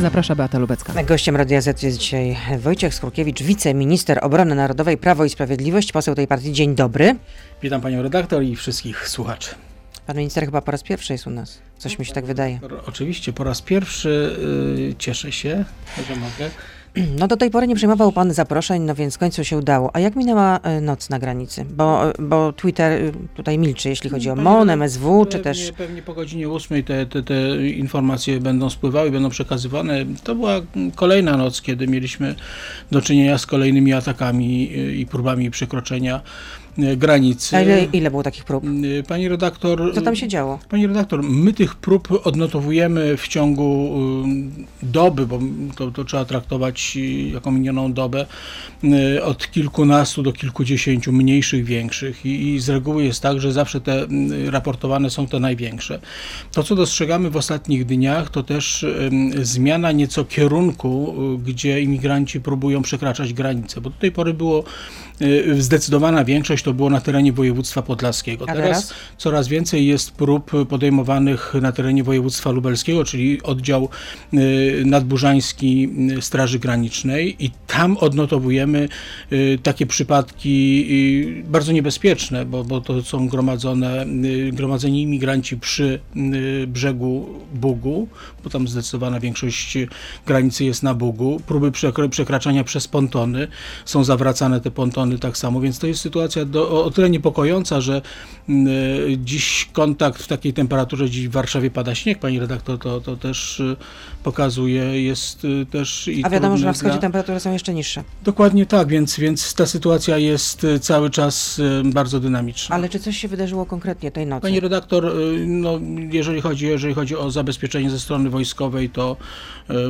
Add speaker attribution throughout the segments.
Speaker 1: Zaprasza Beata Lubecka.
Speaker 2: Gościem Radia Z jest dzisiaj Wojciech Skurkiewicz, wiceminister obrony narodowej, Prawo i Sprawiedliwość, poseł tej partii. Dzień dobry.
Speaker 3: Witam panią redaktor i wszystkich słuchaczy.
Speaker 2: Pan minister chyba po raz pierwszy jest u nas. Coś mi się tak wydaje.
Speaker 3: Oczywiście po raz pierwszy yy, cieszę się, że mogę.
Speaker 2: No do tej pory nie przyjmował pan zaproszeń, no więc w końcu się udało. A jak minęła y, noc na granicy? Bo, y, bo Twitter y, tutaj milczy, jeśli chodzi o MON, MSW, czy
Speaker 3: pewnie,
Speaker 2: też...
Speaker 3: Pewnie po godzinie 8 te, te, te informacje będą spływały, będą przekazywane. To była kolejna noc, kiedy mieliśmy do czynienia z kolejnymi atakami i próbami przekroczenia granicy.
Speaker 2: A ile, ile było takich prób?
Speaker 3: Yy, Pani redaktor...
Speaker 2: Co tam się działo?
Speaker 3: Pani redaktor, my tych prób odnotowujemy w ciągu y, doby, bo to, to trzeba traktować y, jako minioną dobę, y, od kilkunastu do kilkudziesięciu, mniejszych, większych. I, I z reguły jest tak, że zawsze te raportowane są te największe. To, co dostrzegamy w ostatnich dniach, to też zmiana nieco kierunku, gdzie imigranci próbują przekraczać granice, bo do tej pory było zdecydowana większość to było na terenie województwa podlaskiego.
Speaker 2: A teraz?
Speaker 3: coraz więcej jest prób podejmowanych na terenie województwa lubelskiego, czyli oddział y, nadburzański y, Straży Granicznej i tam odnotowujemy y, takie przypadki y, bardzo niebezpieczne, bo, bo to są gromadzone, y, gromadzeni imigranci przy y, brzegu Bugu, bo tam zdecydowana większość granicy jest na Bugu, próby przekra- przekraczania przez pontony, są zawracane te pontony tak samo, więc to jest sytuacja do, o, tyle niepokojąca, że y, dziś kontakt w takiej temperaturze, dziś w Warszawie pada śnieg, pani redaktor, to, to też y, pokazuje, jest y, też i
Speaker 2: A wiadomo, że na wschodzie
Speaker 3: dla-
Speaker 2: temperatury są jeszcze niższe.
Speaker 3: Dokładnie tak, więc, więc ta sytuacja jest y, cały czas y, bardzo dynamiczna.
Speaker 2: Ale czy coś się wydarzyło konkretnie tej nocy?
Speaker 3: Pani redaktor, no, jeżeli, chodzi, jeżeli chodzi o zabezpieczenie ze strony wojskowej, to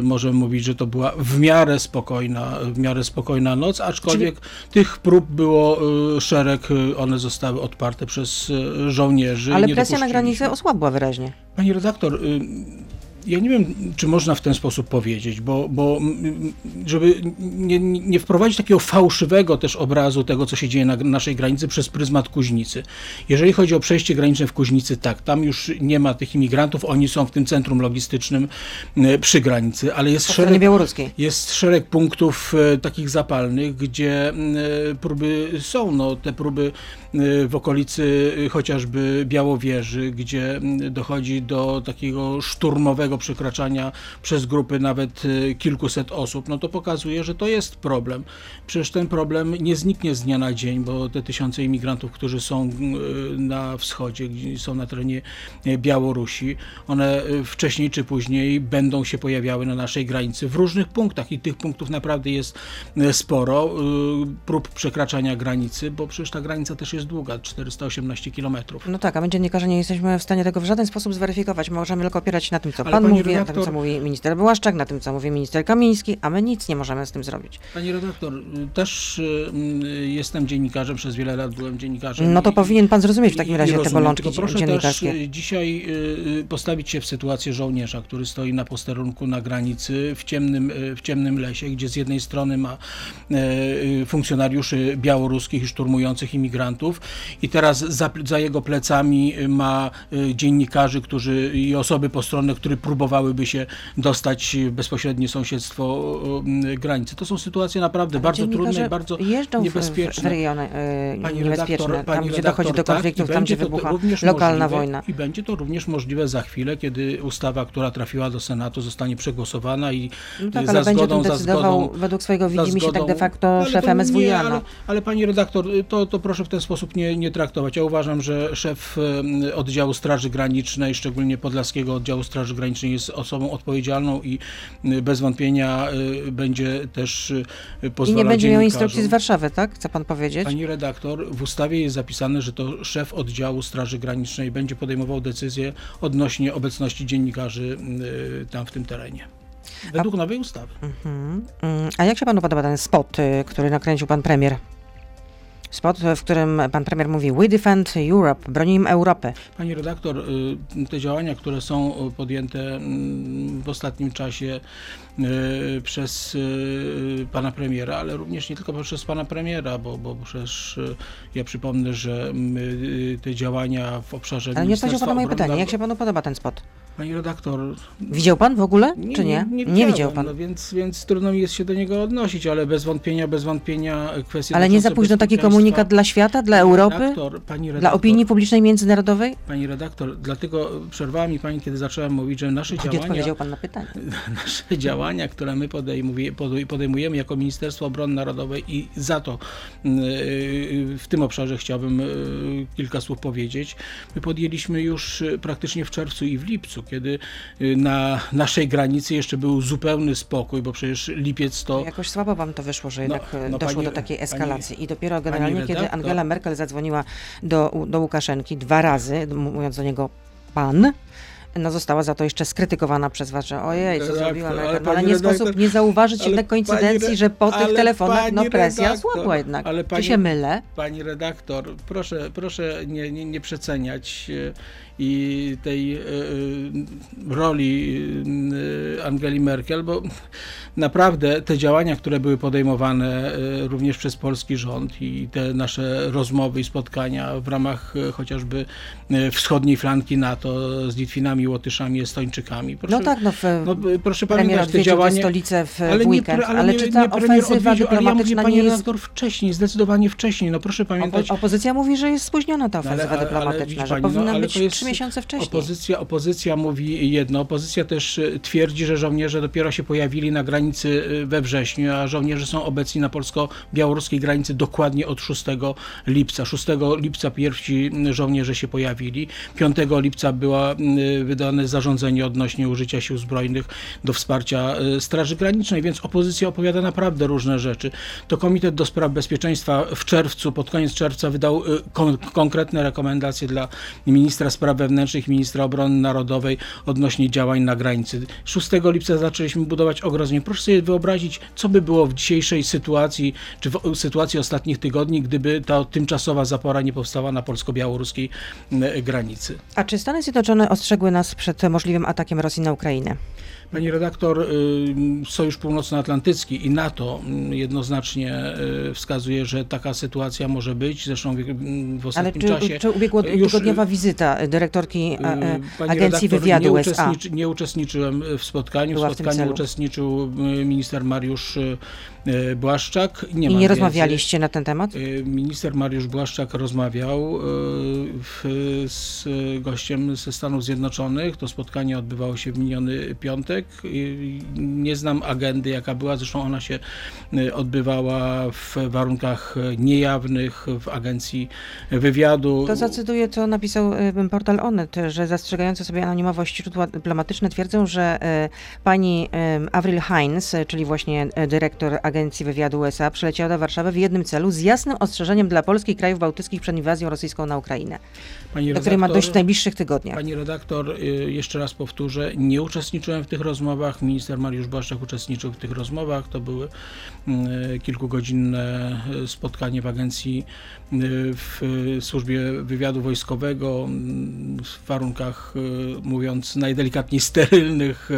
Speaker 3: możemy mówić, że to była w miarę spokojna, w miarę spokojna noc, aczkolwiek tych prób było szereg, one zostały odparte przez żołnierzy.
Speaker 2: Ale presja na granicę osłabła wyraźnie.
Speaker 3: Pani redaktor, ja nie wiem, czy można w ten sposób powiedzieć, bo, bo żeby nie, nie wprowadzić takiego fałszywego też obrazu tego, co się dzieje na naszej granicy przez pryzmat Kuźnicy. Jeżeli chodzi o przejście graniczne w Kuźnicy, tak, tam już nie ma tych imigrantów, oni są w tym centrum logistycznym przy granicy, ale jest szereg jest szereg punktów e, takich zapalnych, gdzie e, próby są. No, te próby e, w okolicy chociażby Białowieży, gdzie dochodzi do takiego szturmowego przekraczania przez grupy nawet e, kilkuset osób, no to pokazuje, że to jest problem. Przecież ten problem nie zniknie z dnia na dzień, bo te tysiące imigrantów, którzy są e, na wschodzie, są na terenie e, Białorusi, one wcześniej czy później będą się pojawiały na naszej granicy w różnych punktach i tych punktów naprawdę jest sporo prób przekraczania granicy, bo przecież ta granica też jest długa, 418 kilometrów.
Speaker 2: No tak, a my dziennikarze nie jesteśmy w stanie tego w żaden sposób zweryfikować. Możemy tylko opierać się na tym, co
Speaker 3: Ale
Speaker 2: pan
Speaker 3: pani
Speaker 2: mówi, na tym,
Speaker 3: redaktor-
Speaker 2: co mówi minister Błaszczak, na tym, co mówi minister Kamiński, a my nic nie możemy z tym zrobić.
Speaker 3: Pani redaktor, też y, jestem dziennikarzem, przez wiele lat byłem dziennikarzem.
Speaker 2: No to
Speaker 3: i-
Speaker 2: powinien pan zrozumieć w takim razie
Speaker 3: i
Speaker 2: te
Speaker 3: rozumiem,
Speaker 2: bolączki
Speaker 3: proszę
Speaker 2: dziennikarskie.
Speaker 3: też y, dzisiaj y, y, postawić się w sytuację żołnierza, który stoi na posterunku na granicy w ciemnym, w ciemnym lesie, gdzie z jednej strony ma funkcjonariuszy białoruskich i szturmujących imigrantów i teraz za, za jego plecami ma dziennikarzy, którzy i osoby postronne, które próbowałyby się dostać w bezpośrednie sąsiedztwo y, y, granicy. To są sytuacje naprawdę bardzo trudne i bardzo
Speaker 2: jeżdżą w, w
Speaker 3: niebezpieczne.
Speaker 2: rejony e,
Speaker 3: Pani
Speaker 2: niebezpieczne,
Speaker 3: redaktor,
Speaker 2: tam
Speaker 3: pani
Speaker 2: gdzie
Speaker 3: redaktor,
Speaker 2: dochodzi do
Speaker 3: tak,
Speaker 2: konfliktów,
Speaker 3: i
Speaker 2: tam gdzie wybucha lokalna
Speaker 3: możliwe,
Speaker 2: wojna.
Speaker 3: I będzie to również możliwe za chwilę, kiedy ustawa, która trafiła do Senatu, zostanie przegłosowana i
Speaker 2: No tak,
Speaker 3: za
Speaker 2: ale
Speaker 3: zgodą, za zgodą,
Speaker 2: według swojego widzimy się tak de facto
Speaker 3: ale
Speaker 2: szef MSWiA.
Speaker 3: nie,
Speaker 2: no.
Speaker 3: ale, ale pani redaktor, to, to proszę w ten sposób nie, nie traktować. Ja uważam, że szef oddziału Straży Granicznej, szczególnie Podlaskiego Oddziału Straży Granicznej jest osobą odpowiedzialną i y, bez wątpienia y, będzie też y,
Speaker 2: I
Speaker 3: pozwalał
Speaker 2: nie będzie miał instrukcji z Warszawy, tak? Chce pan powiedzieć?
Speaker 3: Pani redaktor, w ustawie jest zapisane, że to szef oddziału Straży Granicznej będzie podejmował decyzje odnośnie obecności dziennikarzy tam w tym terenie. Według nowej ustawy.
Speaker 2: Mhm. Mm, A jak się panu podoba ten spot, który nakręcił pan premier? Spot, w którym pan premier mówi We defend Europe, bronimy Europy.
Speaker 3: Pani redaktor, y, te działania, które są y, podjęte mm, w ostatnim czasie y, przez pana premiera, ale również nie tylko przez pana premiera, bo, bo przecież ja przypomnę, że y, te działania w obszarze
Speaker 2: Ale nie odpowiedział pan na moje pytanie. Jak się panu podoba ten spot?
Speaker 3: Pani redaktor.
Speaker 2: Widział pan w ogóle, nie, czy nie?
Speaker 3: Nie,
Speaker 2: nie widział pan.
Speaker 3: No więc, więc trudno mi jest się do niego odnosić, ale bez wątpienia, bez wątpienia kwestia.
Speaker 2: Ale nie za późno taki komunikat dla świata, dla Europy,
Speaker 3: redaktor, pani redaktor,
Speaker 2: dla opinii publicznej międzynarodowej?
Speaker 3: Pani redaktor, dlatego przerwała mi pani, kiedy zacząłem mówić, że nasze
Speaker 2: Nie
Speaker 3: działania.
Speaker 2: odpowiedział pan na pytanie.
Speaker 3: Nasze działania, które my podejmuje, podejmujemy jako Ministerstwo Obrony Narodowej i za to yy, w tym obszarze chciałbym yy, kilka słów powiedzieć. My podjęliśmy już praktycznie w czerwcu i w lipcu, kiedy yy, na naszej granicy jeszcze był zupełny spokój, bo przecież lipiec to.
Speaker 2: Jakoś słabo wam to wyszło, że
Speaker 3: No,
Speaker 2: jednak
Speaker 3: no,
Speaker 2: doszło
Speaker 3: pani-
Speaker 2: do takiej
Speaker 3: pani-
Speaker 2: eskalacji. I dopiero generalnie, kiedy
Speaker 3: redaktor-
Speaker 2: Angela Merkel zadzwoniła do, do Łukaszenki dwa razy, mówiąc do niego pan, no została za to jeszcze skrytykowana przez was, że ojej, co
Speaker 3: Redaktor,
Speaker 2: zrobiła
Speaker 3: ale.
Speaker 2: No, ale nie
Speaker 3: redaktor-
Speaker 2: sposób nie zauważyć jednak koincydencji,
Speaker 3: re-
Speaker 2: że po tych telefonach no presja
Speaker 3: redaktor,
Speaker 2: słabła jednak.
Speaker 3: ale pani-
Speaker 2: Czy się mylę?
Speaker 3: Pani redaktor, proszę, proszę nie, nie, nie przeceniać e, i tej e, roli e, Angeli Merkel, bo naprawdę te działania, które były podejmowane e, również przez polski rząd i te nasze rozmowy i spotkania w ramach chociażby wschodniej flanki NATO z Litwinami, Łotyszami, Estończykami. Proszę,
Speaker 2: No tak, no, w,
Speaker 3: no, proszę pamiętać, te działania...
Speaker 2: stolicę w,
Speaker 3: Ale
Speaker 2: w
Speaker 3: nie,
Speaker 2: weekend,
Speaker 3: pre-
Speaker 2: ale,
Speaker 3: nie,
Speaker 2: czy
Speaker 3: nie
Speaker 2: ta
Speaker 3: premier
Speaker 2: ofensywa
Speaker 3: odwiedził, ale ja mówię,
Speaker 2: dyplomatyczna
Speaker 3: panie
Speaker 2: nie jest...
Speaker 3: redaktor, wcześniej, zdecydowanie wcześniej. No proszę pamiętać,
Speaker 2: Opo- opozycja mówi, że jest spóźniona ta
Speaker 3: No, ale-
Speaker 2: ofensywa
Speaker 3: ale- ale
Speaker 2: dyplomatyczna, że
Speaker 3: pani, no,
Speaker 2: powinna
Speaker 3: ale
Speaker 2: być
Speaker 3: jest
Speaker 2: trzy miesiące wcześniej.
Speaker 3: Opozycja, opozycja mówi jedno, opozycja też e, twierdzi, że żołnierze dopiero się pojawili na granicy e, we wrześniu, a żołnierze są obecni na polsko-białoruskiej granicy dokładnie od 6 lipca. 6 lipca pierwsi żołnierze się pojawili, 5 lipca było wydane zarządzenie odnośnie użycia sił zbrojnych do wsparcia e, Straży Granicznej, więc opozycja opowiada naprawdę różne rzeczy. To Komitet do Spraw Bezpieczeństwa w czerwcu, pod koniec czerwca wydał e, kon konkretne rekomendacje dla ministra spraw wewnętrznych, ministra obrony narodowej odnośnie działań na granicy. 6 lipca zaczęliśmy budować ogrodzenie. Proszę sobie wyobrazić, co by było w dzisiejszej sytuacji, czy w sytuacji ostatnich tygodni, gdyby ta tymczasowa zapora nie powstała na polsko-białoruskiej m, granicy.
Speaker 2: A czy Stany Zjednoczone ostrzegły nas przed możliwym atakiem Rosji na Ukrainę?
Speaker 3: Pani redaktor, y, Sojusz Północnoatlantycki i NATO y, jednoznacznie y, wskazuje, że taka sytuacja może być. Zresztą w, w
Speaker 2: Ale
Speaker 3: ostatnim
Speaker 2: czy,
Speaker 3: czasie.
Speaker 2: czy ubiegłotygodniowa wizyta dyrektorki e,
Speaker 3: Pani
Speaker 2: Agencji
Speaker 3: redaktor,
Speaker 2: Wywiadu
Speaker 3: nie,
Speaker 2: USA?
Speaker 3: uczestniczy, nie uczestniczyłem w spotkaniu.
Speaker 2: Była w
Speaker 3: w spotkaniu
Speaker 2: celu.
Speaker 3: uczestniczył minister Mariusz Błaszczak. Nie
Speaker 2: I nie rozmawialiście na ten temat?
Speaker 3: Minister Mariusz Błaszczak rozmawiał w, z gościem ze Stanów Zjednoczonych. To spotkanie odbywało się w miniony piątek. Y, Nie znam agendy, jaka była, zresztą ona się y, odbywała w warunkach niejawnych w agencji wywiadu.
Speaker 2: To zacytuję, co napisał e, portal Onet, że zastrzegające sobie anonimowość źródła dyplomatyczne twierdzą, że pani Avril Haines, e, czyli właśnie dyrektor Agencji Wywiadu USA, przyleciała do Warszawy w jednym celu z jasnym ostrzeżeniem dla Polski i krajów bałtyckich przed inwazją rosyjską na Ukrainę,
Speaker 3: Pani
Speaker 2: do której ma
Speaker 3: redaktor-
Speaker 2: dojść w najbliższych tygodniach.
Speaker 3: Pani redaktor, y, jeszcze raz powtórzę, nie uczestniczyłem w tych rozmowach. Minister Mariusz Błaszczak uczestniczył w tych rozmowach. To były y, kilkugodzinne y, spotkanie w agencji, y, w służbie wywiadu wojskowego, y, w warunkach, mówiąc najdelikatniej, sterylnych,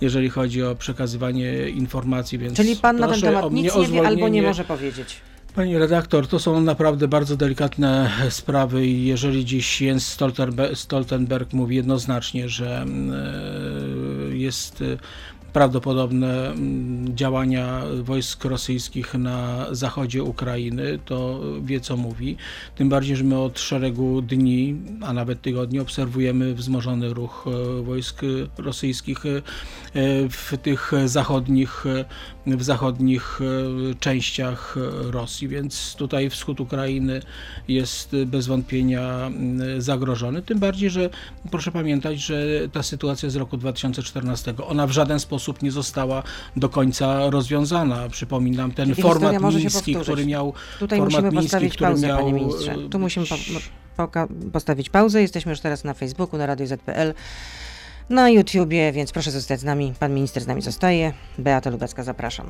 Speaker 3: jeżeli chodzi o przekazywanie informacji. Więc
Speaker 2: Czyli pan na ten temat nic nie wie albo nie może powiedzieć.
Speaker 3: Pani redaktor, to są naprawdę bardzo delikatne sprawy i jeżeli dziś Jens Stoltenberg, mówi jednoznacznie, że mm, e, jest e, prawdopodobne mm, działania wojsk rosyjskich na zachodzie Ukrainy, to wie co mówi. Tym bardziej, że my od szeregu dni, a nawet tygodni obserwujemy wzmożony ruch e, wojsk rosyjskich w tych zachodnich, w zachodnich e, częściach Rosji, więc tutaj wschód Ukrainy jest bez wątpienia mm, zagrożony. Tym bardziej, że proszę pamiętać, że ta sytuacja z roku 2014, ona w żaden sposób nie została do końca rozwiązana. Przypominam ten
Speaker 2: Czyli
Speaker 3: format miński, który miał
Speaker 2: Tutaj
Speaker 3: format
Speaker 2: musimy
Speaker 3: miński,
Speaker 2: postawić
Speaker 3: który
Speaker 2: pauzę,
Speaker 3: miał,
Speaker 2: panie ministrze. Tu musimy po,
Speaker 3: e,
Speaker 2: poka- postawić pauzę. Jesteśmy już teraz na Facebooku, na Radio ZPL, na YouTubie, więc proszę zostać z nami. Pan minister z nami zostaje. Beata Lubecka, zapraszam.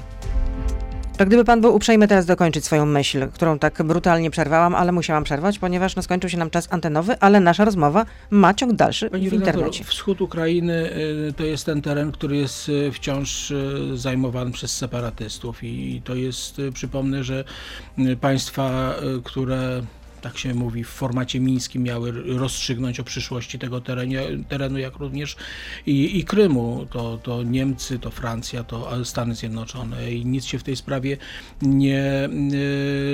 Speaker 2: To gdyby pan był uprzejmy teraz dokończyć swoją myśl, którą tak brutalnie przerwałam, ale musiałam przerwać, ponieważ no, skończył się nam czas antenowy, ale nasza rozmowa ma ciąg dalszy
Speaker 3: Pani
Speaker 2: w internecie.
Speaker 3: wschód Ukrainy y, to jest ten teren, który jest y, wciąż y, zajmowany przez separatystów i to jest, przypomnę, że państwa, które tak się mówi, w formacie mińskim miały rozstrzygnąć o przyszłości tego terenie, terenu, jak również i, i Krymu. To, to Niemcy, to Francja, to Stany Zjednoczone i nic się w tej sprawie nie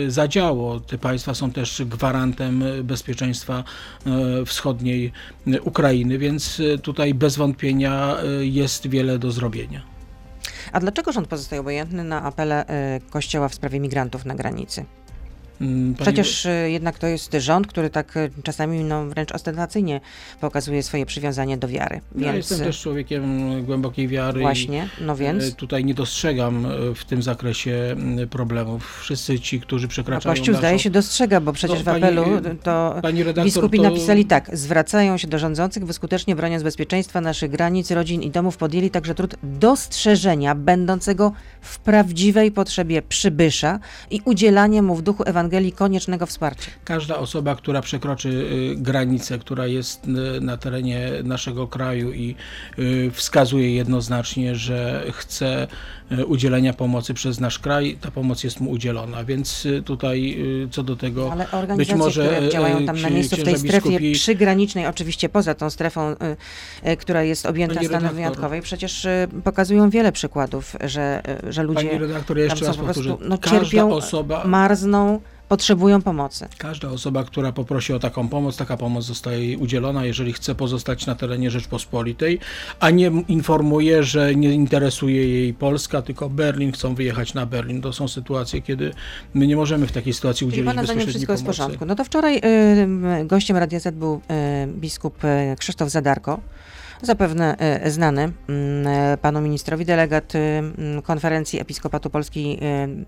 Speaker 3: y, zadziało. Te państwa są też gwarantem bezpieczeństwa y, wschodniej Ukrainy, więc y, tutaj bez wątpienia jest wiele do zrobienia.
Speaker 2: A dlaczego rząd pozostaje obojętny na apele Kościoła w sprawie migrantów na granicy? Mm, pani... Przecież y, jednak to jest rząd, który tak y, czasami no, wręcz ostentacyjnie pokazuje swoje przywiązanie do wiary.
Speaker 3: Więc... Ja jestem też człowiekiem głębokiej wiary.
Speaker 2: Właśnie, no więc.
Speaker 3: Y, tutaj nie dostrzegam w tym zakresie problemów. Wszyscy ci, którzy przekraczają.
Speaker 2: A Kościół naszą... zdaje się dostrzega, bo przecież no, w apelu to redaktor, biskupi to... napisali tak. Zwracają się do rządzących, by skutecznie broniąc bezpieczeństwa naszych granic, rodzin i domów, podjęli także trud dostrzeżenia będącego w prawdziwej potrzebie przybysza i udzielania mu w duchu Ewangelii Ewangelii koniecznego wsparcia.
Speaker 3: Każda osoba, która przekroczy y, granicę, która jest y, na terenie naszego kraju i y, wskazuje jednoznacznie, że chce udzielenia pomocy przez nasz kraj, ta pomoc jest mu udzielona, więc tutaj co do tego
Speaker 2: Ale organizacje, być może które działają tam na miejscu w tej strefie biskupi... przygranicznej, oczywiście poza tą strefą, która jest objęta stanem wyjątkowym, przecież pokazują wiele przykładów, że, że ludzie
Speaker 3: Pani redaktor, ja jeszcze raz po prostu
Speaker 2: no, cierpią, osoba... marzną, potrzebują pomocy.
Speaker 3: Każda osoba, która poprosi o taką pomoc, taka pomoc zostaje jej udzielona, jeżeli chce pozostać na terenie Rzeczpospolitej, a nie informuje, że nie interesuje jej Polska, tylko Berlin, chcą wyjechać na Berlin. To są sytuacje, kiedy my nie możemy w takiej sytuacji udzielić Czyli bezpośredniej
Speaker 2: wszystko
Speaker 3: pomocy.
Speaker 2: jest w porządku. No to wczoraj y, gościem Radia Z był y, biskup y, Krzysztof Zadarko zapewne e, znany mm, e, panu ministrowi, delegat e, konferencji Episkopatu Polski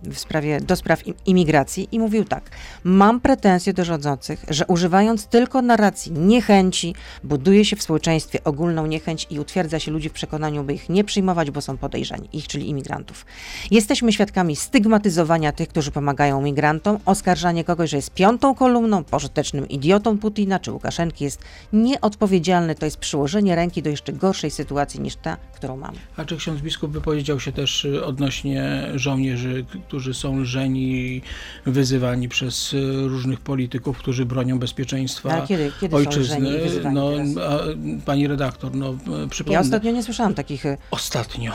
Speaker 2: w sprawie, do spraw imigracji i mówił tak, mam pretensje do rządzących, że używając tylko narracji niechęci, buduje się w społeczeństwie ogólną niechęć i utwierdza się ludzi w przekonaniu, by ich nie przyjmować, bo są podejrzani, ich, czyli imigrantów. Jesteśmy świadkami stygmatyzowania tych, którzy pomagają migrantom, oskarżanie kogoś, że jest piątą kolumną, pożytecznym idiotą Putina czy Łukaszenki jest nieodpowiedzialne, to jest przyłożenie ręki do jeszcze gorszej sytuacji niż ta, którą mamy.
Speaker 3: A czy ksiądz biskup wypowiedział się też y, odnośnie żołnierzy, którzy są lżeni wyzywani przez y, różnych polityków, którzy bronią bezpieczeństwa
Speaker 2: Ale kiedy, kiedy ojczyzny? no, a,
Speaker 3: pani redaktor, no przypomnę.
Speaker 2: Ja ostatnio nie słyszałam takich. Y,
Speaker 3: ostatnio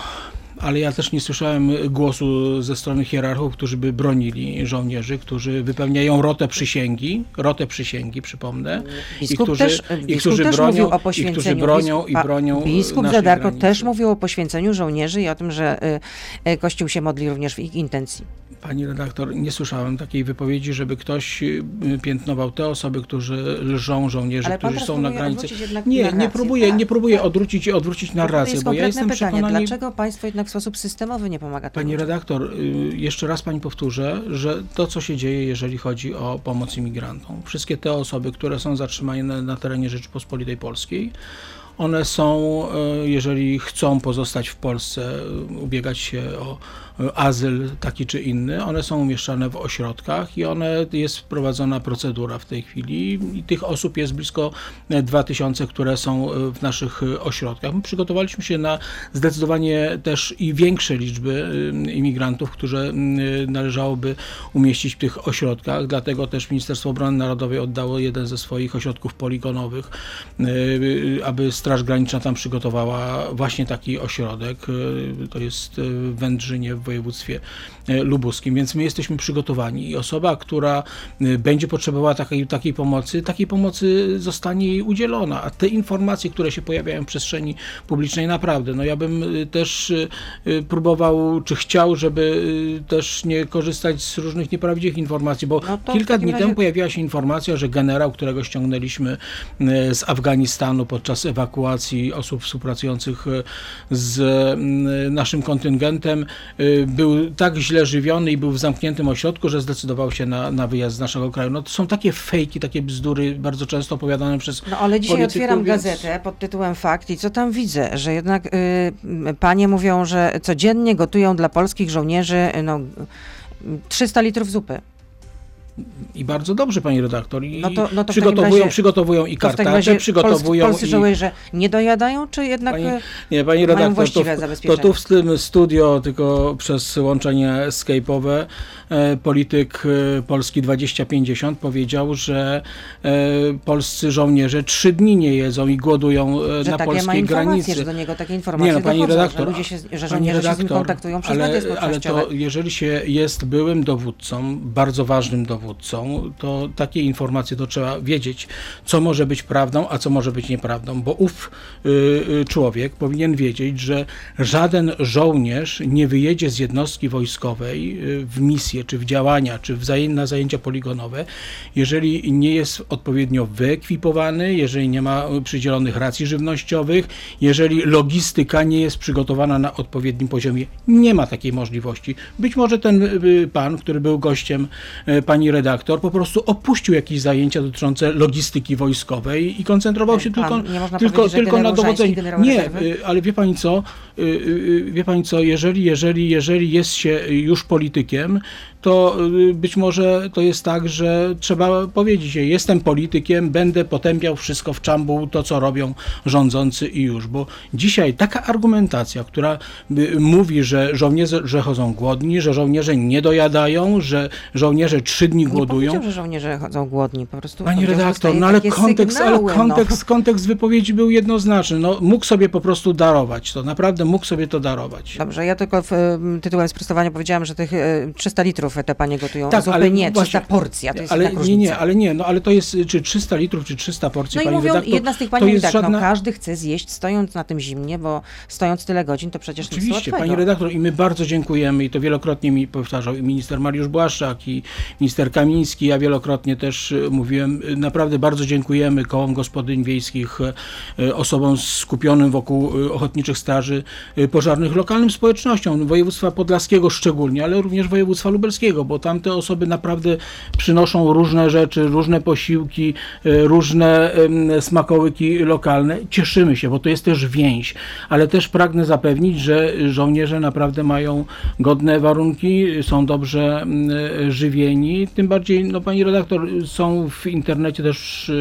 Speaker 3: ale ja też nie słyszałem głosu ze strony hierarchów, którzy by bronili żołnierzy, którzy wypełniają rotę przysięgi, rotę przysięgi, przypomnę,
Speaker 2: biskup i którzy, też, i którzy też bronią, mówił o poświęceniu. I którzy
Speaker 3: bronią i bronią
Speaker 2: Biskup Zadarko granicy. też mówił o poświęceniu żołnierzy i o tym, że y, y, Kościół się modli również w ich intencji.
Speaker 3: Pani redaktor, nie słyszałem takiej wypowiedzi, żeby ktoś y, piętnował te osoby, którzy lżą żołnierzy,
Speaker 2: Ale
Speaker 3: którzy są na granicy.
Speaker 2: Nie,
Speaker 3: narrację, nie próbuję, tak, nie próbuję odwrócić i odwrócić narrację, bo ja jestem
Speaker 2: pytanie,
Speaker 3: przekonany...
Speaker 2: Dlaczego państwo jednak w sposób systemowy nie pomaga
Speaker 3: Pani redaktor, y, jeszcze raz pani powtórzę, że to, co się dzieje, jeżeli chodzi o pomoc imigrantom, wszystkie te osoby, które są zatrzymane na, terenie Rzeczypospolitej Polskiej, one są, y, jeżeli chcą pozostać w Polsce, ubiegać się o azyl taki czy inny, one są umieszczane w ośrodkach i one jest prowadzona procedura w tej chwili i tych osób jest blisko 2000, które są w naszych ośrodkach. My przygotowaliśmy się na zdecydowanie też i większe liczby y, imigrantów, które należałoby umieścić w tych ośrodkach, dlatego też Ministerstwo Obrony Narodowej oddało jeden ze swoich ośrodków poligonowych, aby Straż Graniczna tam przygotowała właśnie taki ośrodek. To jest w Wędrzynie w województwie e, lubuskim, więc my jesteśmy przygotowani. I osoba, która e, będzie potrzebowała takiej, takiej pomocy, takiej pomocy zostanie jej udzielona, a te informacje, które się pojawiają w przestrzeni publicznej, naprawdę, no ja bym e, też próbował, czy chciał, żeby też nie korzystać z różnych nieprawdziwych informacji, bo no kilka dni razie... temu pojawiła się informacja, że generał, którego ściągnęliśmy z Afganistanu podczas ewakuacji osób współpracujących z naszym kontyngentem, był tak źle żywiony i był w zamkniętym ośrodku, że zdecydował się na, na wyjazd z naszego kraju. No to są takie fejki, takie bzdury bardzo często opowiadane przez
Speaker 2: No ale dzisiaj otwieram więc... gazetę pod tytułem Fakt i co tam widzę? Że jednak y, panie mówią, że codziennie gotują dla polskich żołnierzy no, 300 litrów zupy.
Speaker 3: I bardzo dobrze, pani redaktor. I
Speaker 2: No to- no to
Speaker 3: przygotowują,
Speaker 2: razie-
Speaker 3: przygotowują i
Speaker 2: To
Speaker 3: kartacze,
Speaker 2: razie
Speaker 3: przygotowują
Speaker 2: polscy, polscy
Speaker 3: i...
Speaker 2: żołnierze nie dojadają, czy jednak...
Speaker 3: Pani,
Speaker 2: e,
Speaker 3: nie, pani
Speaker 2: mają
Speaker 3: redaktor, to,
Speaker 2: właściwe
Speaker 3: w- to
Speaker 2: zabezpieczenia?
Speaker 3: tu w tym studio, tylko przez łączenie skype'owe, polityk e, Polski 2050 powiedział, że e, polscy żołnierze trzy dni nie jedzą i głodują e,
Speaker 2: że
Speaker 3: na
Speaker 2: takie
Speaker 3: polskiej granicy.
Speaker 2: że do niego takie informacje
Speaker 3: Nie no, pani
Speaker 2: dochodzą,
Speaker 3: redaktor,
Speaker 2: że ludzie się, że żołnierze się z nim
Speaker 3: redaktor,
Speaker 2: kontaktują przez
Speaker 3: ale, ale to jeżeli się jest byłym dowódcą, bardzo ważnym dowódcą, to takie informacje to trzeba wiedzieć, co może być prawdą, a co może być nieprawdą, bo ów y, y, człowiek powinien wiedzieć, że żaden żołnierz nie wyjedzie z jednostki wojskowej y, w misję, czy w działania, czy w zaję- na zajęcia poligonowe, jeżeli nie jest odpowiednio wyekwipowany, jeżeli nie ma y, przydzielonych racji żywnościowych, jeżeli logistyka nie jest przygotowana na odpowiednim poziomie. Nie ma takiej możliwości. Być może ten y, pan, który był gościem y, pani redaktor, po prostu opuścił jakieś zajęcia dotyczące logistyki wojskowej i koncentrował się
Speaker 2: Pan-
Speaker 3: tylko, tylko, tylko na dowodzeniu. Nie, ale wie pani co, wie pani co, jeżeli, jeżeli, jeżeli jest się już politykiem, to y, być może to jest tak, że trzeba powiedzieć, że jestem politykiem, będę potępiał wszystko w czambu, to co robią rządzący i już, bo dzisiaj taka argumentacja, która y, mówi, że żołnierze że chodzą głodni, że żołnierze nie dojadają, że żołnierze trzy dni
Speaker 2: Nie
Speaker 3: głodują.
Speaker 2: że żołnierze chodzą głodni, po prostu
Speaker 3: Pani redaktor, no ale kontekst, ale
Speaker 2: sygnały, no.
Speaker 3: kontekst, kontekst wypowiedzi był jednoznaczny. No, mógł sobie po prostu darować to, naprawdę mógł sobie to darować.
Speaker 2: Dobrze, ja tylko w, em, tytułem sprostowania powiedziałam, że tych e, 300 litrów te panie gotują
Speaker 3: Tak,
Speaker 2: zupy.
Speaker 3: ale
Speaker 2: nie, 300
Speaker 3: właśnie-
Speaker 2: porcji, a to jest
Speaker 3: ale nie, nie, ale nie, no ale to jest czy 300 litrów, czy 300 porcji,
Speaker 2: No i
Speaker 3: pani
Speaker 2: mówią,
Speaker 3: redaktor,
Speaker 2: jedna z tych pani mówi tak,
Speaker 3: żadna...
Speaker 2: no każdy chce zjeść stojąc na tym zimnie, bo stojąc tyle godzin, to przecież nic
Speaker 3: Oczywiście,
Speaker 2: łatwego.
Speaker 3: pani redaktor, i my bardzo dziękujemy, i to wielokrotnie mi powtarzał i minister Mariusz Błaszczak, i minister Kamiński, ja wielokrotnie też e, mówiłem, e, naprawdę bardzo dziękujemy kołom gospodyń wiejskich, e, osobom skupionym wokół ochotniczych straży pożarnych, lokalnym społecznościom, województwa podlaskiego szczególnie, ale również województwa lubelskiego, bo tam te osoby naprawdę przynoszą różne rzeczy, różne posiłki, e, różne smakołyki lokalne. Cieszymy się, bo to jest też więź, ale też pragnę zapewnić, że żołnierze naprawdę mają godne warunki, są dobrze żywieni. Tym bardziej, no pani redaktor, są w internecie też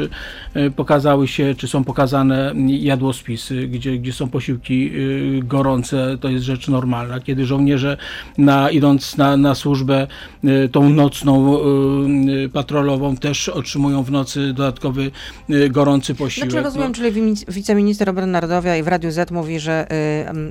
Speaker 3: e, pokazały się, czy są pokazane jadłospisy, gdzie, gdzie są posiłki y, gorące, to jest rzecz normalna. Kiedy żołnierze na, idąc na, na służbę y, tą nocną y, patrolową też otrzymują w nocy dodatkowy y, gorący posiłek.
Speaker 2: Znaczy rozumiem,
Speaker 3: No,
Speaker 2: czyli wice- wiceminister obrony narodowej w Radiu Z mówi, że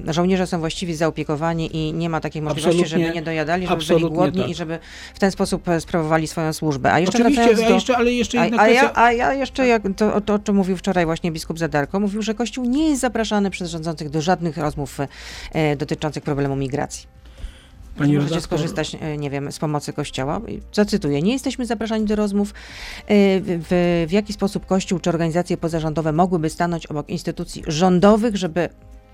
Speaker 2: żołnierze są właściwie zaopiekowani i nie ma takiej możliwości,
Speaker 3: Absolutnie-
Speaker 2: żeby nie dojadali, żeby byli głodni
Speaker 3: tak.
Speaker 2: i żeby w ten sposób e, sprawowali swoją służbę. A jeszcze
Speaker 3: Oczywiście,
Speaker 2: wracając
Speaker 3: a
Speaker 2: do...
Speaker 3: jeszcze, ale jeszcze
Speaker 2: A,
Speaker 3: jedna
Speaker 2: a,
Speaker 3: kwestia.
Speaker 2: ja, a ja jeszcze, jak to, to, o czym mówił wczoraj właśnie biskup Zadarko, mówił, że Kościół nie jest zapraszany przez rządzących do żadnych rozmów e, dotyczących problemu migracji.
Speaker 3: Pani
Speaker 2: Możecie
Speaker 3: redaktor-
Speaker 2: skorzystać, e, nie wiem, z pomocy Kościoła. Zacytuję, nie jesteśmy zapraszani do rozmów, e, w, w jaki sposób Kościół czy organizacje pozarządowe mogłyby stanąć obok instytucji rządowych, żeby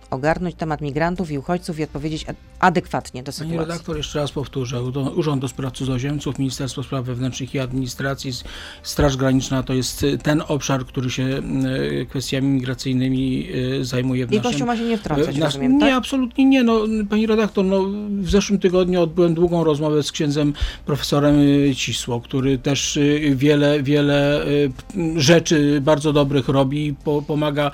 Speaker 2: ogarnąć temat migrantów i uchodźców i odpowiedzieć ad- adekwatnie do
Speaker 3: Pani
Speaker 2: sytuacji.
Speaker 3: redaktor, jeszcze raz powtórzę. Urząd do Spraw Cudzoziemców, Ministerstwo Spraw Wewnętrznych i Administracji, Straż Graniczna to jest y, ten obszar, który się y, kwestiami migracyjnymi y, zajmuje w
Speaker 2: I
Speaker 3: naszym...
Speaker 2: Kościół ma się nie wtrącać,
Speaker 3: nas-
Speaker 2: rozumiem,
Speaker 3: Nie,
Speaker 2: tak?
Speaker 3: absolutnie nie. No, pani redaktor, no, w zeszłym tygodniu odbyłem długą rozmowę z księdzem profesorem Cisło, który też wiele, wiele rzeczy bardzo dobrych robi i po, pomaga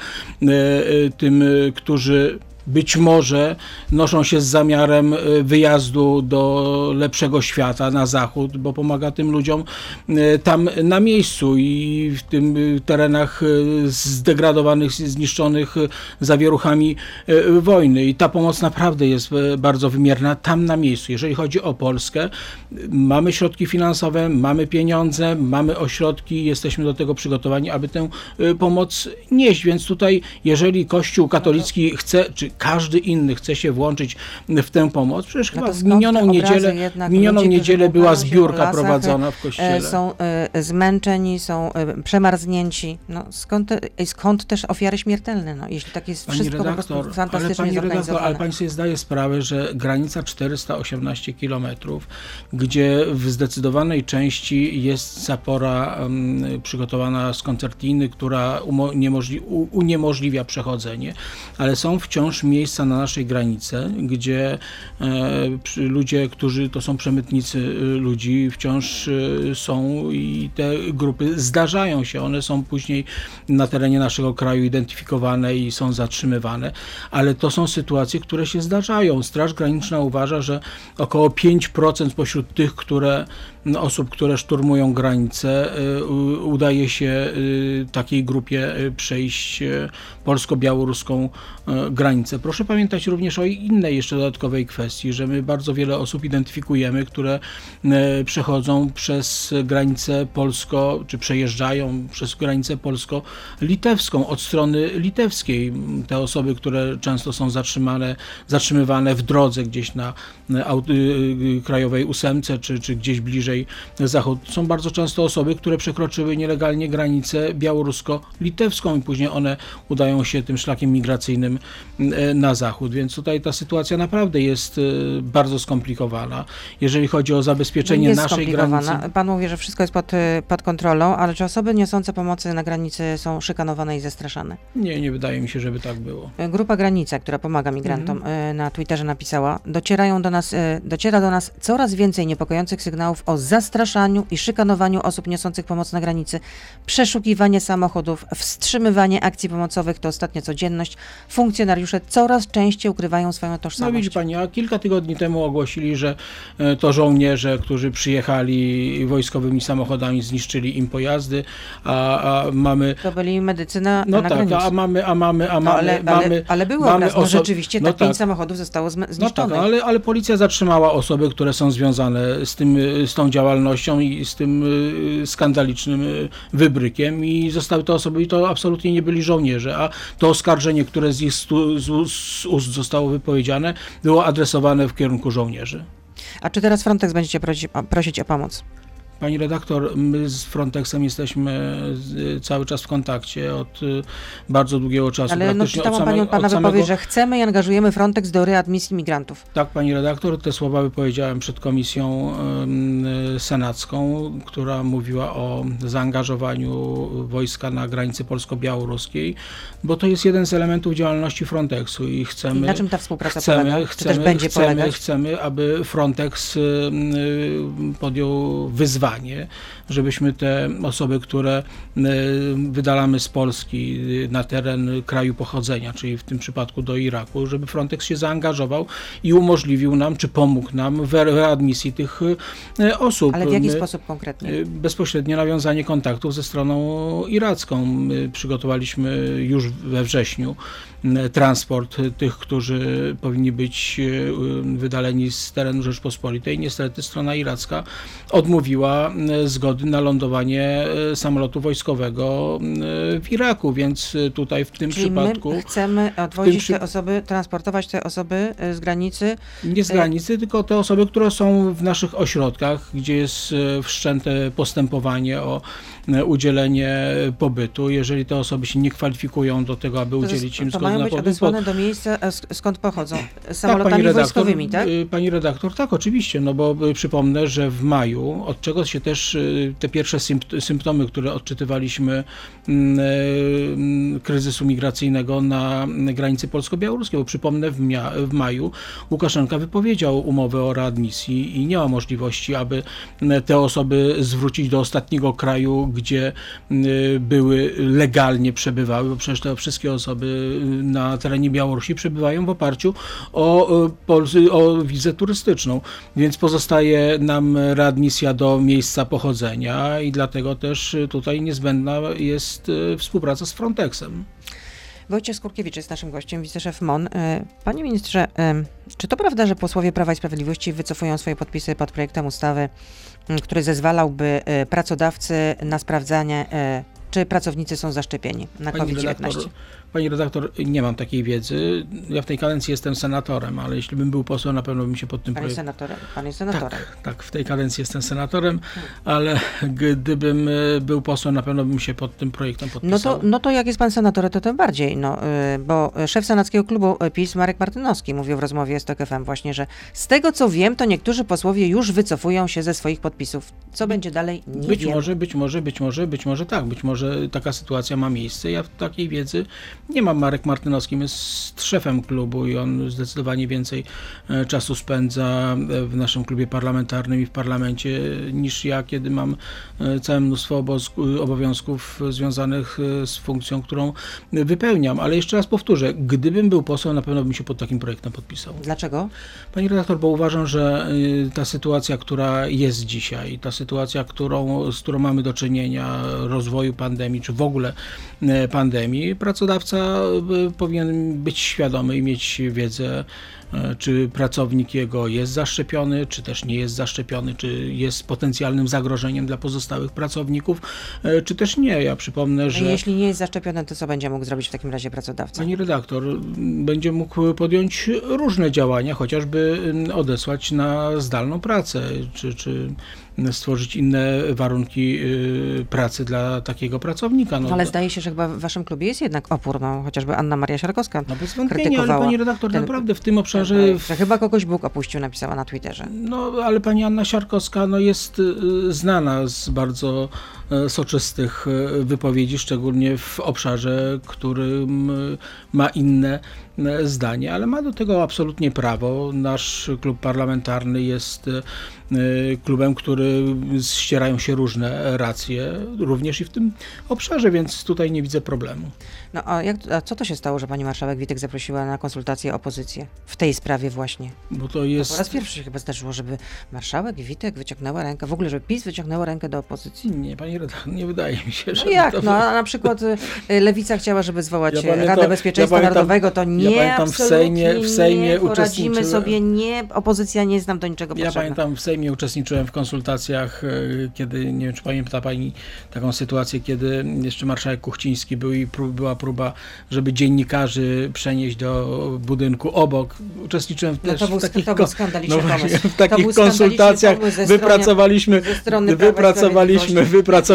Speaker 3: tym, którzy być może noszą się z zamiarem y, wyjazdu do lepszego świata na zachód, bo pomaga tym ludziom y, tam na miejscu i w tym y, terenach zdegradowanych, zniszczonych zawieruchami wojny. I ta pomoc naprawdę jest bardzo wymierna tam na miejscu. Jeżeli chodzi o Polskę, mamy środki finansowe, mamy pieniądze, mamy ośrodki, jesteśmy do tego przygotowani, aby tę pomoc nieść. Więc tutaj, jeżeli Kościół katolicki chce, czy każdy inny chce się włączyć w tę pomoc, przecież
Speaker 2: No
Speaker 3: chyba w minioną niedzielę, w minioną
Speaker 2: ludzi,
Speaker 3: niedzielę była zbiórka
Speaker 2: lasach,
Speaker 3: prowadzona w
Speaker 2: e,
Speaker 3: kościele.
Speaker 2: są e, zmęczeni, są e, przemarznięci. No, skąd, skąd też ofiary śmiertelne, no, jeśli tak jest
Speaker 3: Pani
Speaker 2: wszystko
Speaker 3: redaktor,
Speaker 2: prostu
Speaker 3: ale
Speaker 2: fantastycznie
Speaker 3: pani redaktor, ale pani sobie zdaje sprawę, że granica 418 km, gdzie w zdecydowanej części jest zapora em, przygotowana z koncertiny, która uniemożliwia przechodzenie, ale są wciąż miejsca na naszej granicy, gdzie ludzie, którzy to są przemytnicy ludzi, wciąż są i te grupy zdarzają się. One są później na terenie naszego kraju identyfikowane i są zatrzymywane, ale to są sytuacje, które się zdarzają. Straż Graniczna uważa, że około 5% spośród tych, które osób, które szturmują granice, y, udaje się takiej grupie przejść polsko-białoruską granicę. Proszę pamiętać również o innej jeszcze dodatkowej kwestii, że my bardzo wiele osób identyfikujemy, które przechodzą przez granicę polsko, czy przejeżdżają przez granicę polsko-litewską od strony litewskiej. Te osoby, które często są zatrzymane, zatrzymywane w drodze gdzieś na krajowej ósemce, czy, czy gdzieś bliżej Zachód. Są bardzo często osoby, które przekroczyły nielegalnie granicę białorusko-litewską i później one udają się tym szlakiem migracyjnym e, na zachód. Więc tutaj ta sytuacja naprawdę jest e, bardzo skomplikowana. Jeżeli chodzi o zabezpieczenie naszej granicy.
Speaker 2: Pan mówi, że wszystko jest pod, e, pod kontrolą, ale czy osoby niosące pomocy na granicy są szykanowane i zastraszane?
Speaker 3: Nie, nie wydaje mi się, żeby tak było.
Speaker 2: Grupa Granica, która pomaga migrantom, mhm. na Twitterze napisała, docierają do nas, dociera do nas coraz więcej niepokojących sygnałów o zastraszaniu i szykanowaniu osób niosących pomoc na granicy, przeszukiwanie samochodów, wstrzymywanie akcji pomocowych to ostatnia codzienność. Funkcjonariusze coraz częściej ukrywają swoją tożsamość.
Speaker 3: No widzi pani, a kilka tygodni temu ogłosili, że e, to żołnierze, którzy przyjechali wojskowymi samochodami, zniszczyli im pojazdy, a, a mamy...
Speaker 2: To byli medycy na,
Speaker 3: no
Speaker 2: na
Speaker 3: tak,
Speaker 2: granicy.
Speaker 3: a mamy, a mamy, a no, mamy...
Speaker 2: ale,
Speaker 3: mamy,
Speaker 2: ale, ale było mamy no rzeczywiście, no tak pięć samochodów zostało zniszczonych.
Speaker 3: No tak, ale, ale policja zatrzymała osoby, które są związane z, tym, z tą działalnością i z tym y, skandalicznym wybrykiem i zostały to osoby i to absolutnie nie byli żołnierze, a to oskarżenie, które z ich z ust zostało wypowiedziane, było adresowane w kierunku żołnierzy.
Speaker 2: A czy teraz Frontex będziecie prosić, prosić o pomoc?
Speaker 3: Pani redaktor, my z Frontexem jesteśmy cały czas w kontakcie od y, bardzo długiego czasu.
Speaker 2: Ale no, czytałam samego, Pana samego... wypowiedź, że chcemy i angażujemy Frontex do readmisji migrantów.
Speaker 3: Tak, Pani redaktor, te słowa wypowiedziałem przed komisją senacką, która mówiła o zaangażowaniu wojska na granicy polsko-białoruskiej, bo to jest jeden z elementów działalności Frontexu i chcemy... I
Speaker 2: na czym ta współpraca chcemy, polega? Chcemy, też będzie
Speaker 3: chcemy,
Speaker 2: polegać?
Speaker 3: Chcemy, aby Frontex podjął wyzwanie wyzwanie żebyśmy te osoby, które e, wydalamy z Polski na teren kraju pochodzenia, czyli w tym przypadku do Iraku, żeby Frontex się zaangażował i umożliwił nam, czy pomógł nam w readmisji tych e, osób.
Speaker 2: Ale w jaki sposób konkretnie? E,
Speaker 3: bezpośrednie nawiązanie kontaktów ze stroną iracką. My przygotowaliśmy już we wrześniu transport tych, którzy powinni być wydaleni z terenu Rzeczpospolitej. Niestety strona iracka odmówiła E, zgody na lądowanie e, samolotu wojskowego e, w Iraku, więc tutaj w tym
Speaker 2: Czyli
Speaker 3: przypadku...
Speaker 2: My chcemy odwozić przy... te osoby, transportować te osoby z granicy?
Speaker 3: Nie z granicy, tylko te osoby, które są w naszych ośrodkach, gdzie jest wszczęte postępowanie o udzielenie pobytu. Jeżeli te osoby się nie kwalifikują do tego, aby udzielić im zgody na pobyt... To
Speaker 2: mają być odesłane do miejsca, skąd pochodzą? Samolotami tak, pani redaktor, wojskowymi, tak?
Speaker 3: Pani redaktor, tak, oczywiście, no bo przypomnę, że w maju, od czego się też y, te pierwsze symptomy, które odczytywaliśmy mm, y, kryzysu migracyjnego na granicy polsko-białoruskiej. Bo przypomnę, w, w maju Łukaszenka wypowiedział umowę o readmisji i nie ma możliwości, aby te osoby zwrócić do ostatniego kraju, gdzie y, były legalnie przebywały, bo przecież te wszystkie osoby na terenie Białorusi przebywają w oparciu o, o wizę turystyczną. Więc pozostaje nam readmisja do miejsca pochodzenia i dlatego też tutaj niezbędna jest współpraca z Frontexem.
Speaker 2: Wojciech Skurkiewicz jest naszym gościem, wiceszef MON. Panie ministrze, czy to prawda, że posłowie Prawa i Sprawiedliwości wycofują swoje podpisy pod projektem ustawy, który zezwalałby pracodawcy na sprawdzanie, czy pracownicy są zaszczepieni na COVID-19?
Speaker 3: Pani redaktor, nie mam takiej wiedzy. Ja w tej kadencji jestem senatorem, ale jeśli bym był posłem, na pewno bym się pod tym
Speaker 2: Pan jest senatorem? Pan jest senatorem.
Speaker 3: Tak, tak, w tej kadencji jestem senatorem, ale gdybym e, był posłem, na pewno bym się pod tym projektem podpisał.
Speaker 2: No to, no to jak jest pan senatorem, to tym bardziej, no, e, bo szef senackiego klubu PiS, Marek Martynowski, mówił w rozmowie z TOK FM właśnie, że z tego co wiem, to niektórzy posłowie już wycofują się ze swoich podpisów. Co będzie dalej, nie
Speaker 3: Być
Speaker 2: wiem.
Speaker 3: może, być może, być może, być może tak, być może taka sytuacja ma miejsce. Ja takiej wiedzy Nie mam Marek Martynowski, jest szefem klubu i on zdecydowanie więcej e, czasu spędza e, w naszym klubie parlamentarnym i w parlamencie niż ja, kiedy mam e, całe mnóstwo obowiązków związanych z funkcją, którą wypełniam. Ale jeszcze raz powtórzę, gdybym był posłem, na pewno bym się pod takim projektem podpisał.
Speaker 2: Dlaczego?
Speaker 3: Pani redaktor, bo uważam, że ta sytuacja, która jest dzisiaj, ta sytuacja, którą, z którą mamy do czynienia, rozwoju pandemii, czy w ogóle pandemii, pracodawca E, powinien być świadomy i mieć wiedzę, czy pracownik jego jest zaszczepiony, czy też nie jest zaszczepiony, czy jest potencjalnym zagrożeniem dla pozostałych pracowników, e, czy też nie. Ja przypomnę, że.
Speaker 2: Jeśli nie jest zaszczepiony, to co będzie mógł zrobić w takim razie pracodawca?
Speaker 3: Pani redaktor, będzie mógł podjąć różne działania, chociażby odesłać na zdalną pracę, czy, czy stworzyć inne warunki y, pracy dla takiego pracownika.
Speaker 2: No, ale zdaje się, że chyba w waszym klubie jest jednak opór, no, chociażby Anna Maria Siarkowska
Speaker 3: No bez wątpienia, ale pani redaktor, ten, naprawdę w tym obszarze...
Speaker 2: Że chyba kogoś Bóg opuścił, napisała na Twitterze.
Speaker 3: No, ale pani Anna Siarkowska no, jest y, znana z bardzo y, soczystych wypowiedzi, szczególnie w obszarze, którym ma inne zdanie, ale ma do tego absolutnie prawo. Nasz klub parlamentarny jest e, klubem, który ścierają się różne racje, również i w tym obszarze, więc tutaj nie widzę problemu.
Speaker 2: No a, jak, a co to się stało, że pani marszałek Witek zaprosiła na konsultację opozycję w tej sprawie właśnie?
Speaker 3: Bo to jest...
Speaker 2: To po raz pierwszy się chyba zdarzyło, żeby marszałek Witek wyciągnęła rękę, w ogóle, żeby PiS wyciągnęła rękę do opozycji?
Speaker 3: Nie, pani redaktor, nie wydaje mi się, że...
Speaker 2: No jak? To... No a na przykład y, Lewica chciała, żeby zwołać ja Radę Bezpieczeństwa ja pamiętam, Narodowego, to nie, ja pamiętam w Sejmie, w Sejmie nie poradzimy sobie, nie, opozycja nie znam do niczego
Speaker 3: Ja
Speaker 2: potrzebna.
Speaker 3: pamiętam, w Sejmie uczestniczyłem w konsultacjach, y, kiedy, nie wiem, czy pamięta pani taką sytuację, kiedy jeszcze marszałek Kuchciński był i prób, była próba żeby dziennikarzy przenieść do budynku obok. Uczestniczyłem no też w takich,
Speaker 2: to był skandaliczny no
Speaker 3: właśnie, w takich konsultacjach. Wypracowaliśmy, strony, wypracowaliśmy,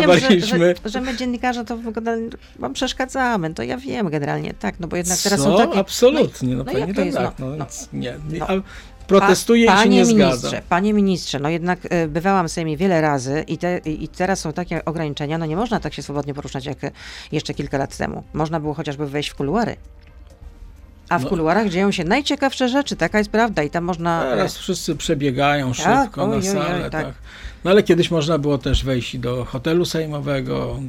Speaker 3: wypracowaliśmy.
Speaker 2: Wiem, że, że, że, my dziennikarze to wam przeszkadzamy, to ja wiem generalnie, tak, no bo jednak teraz
Speaker 3: Co?
Speaker 2: są takie...
Speaker 3: Absolutnie, no, no, no jak to jest, tak, no, no, nie, nie no protestuje pa, i się nie
Speaker 2: ministrze,
Speaker 3: zgadza.
Speaker 2: Panie ministrze, no jednak y, bywałam w Sejmie wiele razy i, te, i teraz są takie ograniczenia, no nie można tak się swobodnie poruszać jak jeszcze kilka lat temu. Można było chociażby wejść w kuluary. A w no. kuluarach dzieją się najciekawsze rzeczy, taka jest prawda i tam można...
Speaker 3: Teraz wszyscy przebiegają tak, szybko oj, na salę, oj, oj, tak. tak. No ale kiedyś można było też wejść do hotelu sejmowego,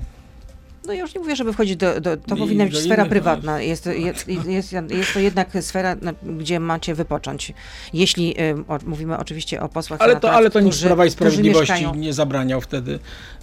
Speaker 2: no ja już nie mówię, żeby wchodzić do, do to I powinna być sfera prywatna. Jest, jest, jest, jest, to jednak sfera, gdzie macie wypocząć. Jeśli o, mówimy oczywiście o posłach
Speaker 3: Ale to, ale to nic Prawa i Sprawiedliwości nie zabraniał wtedy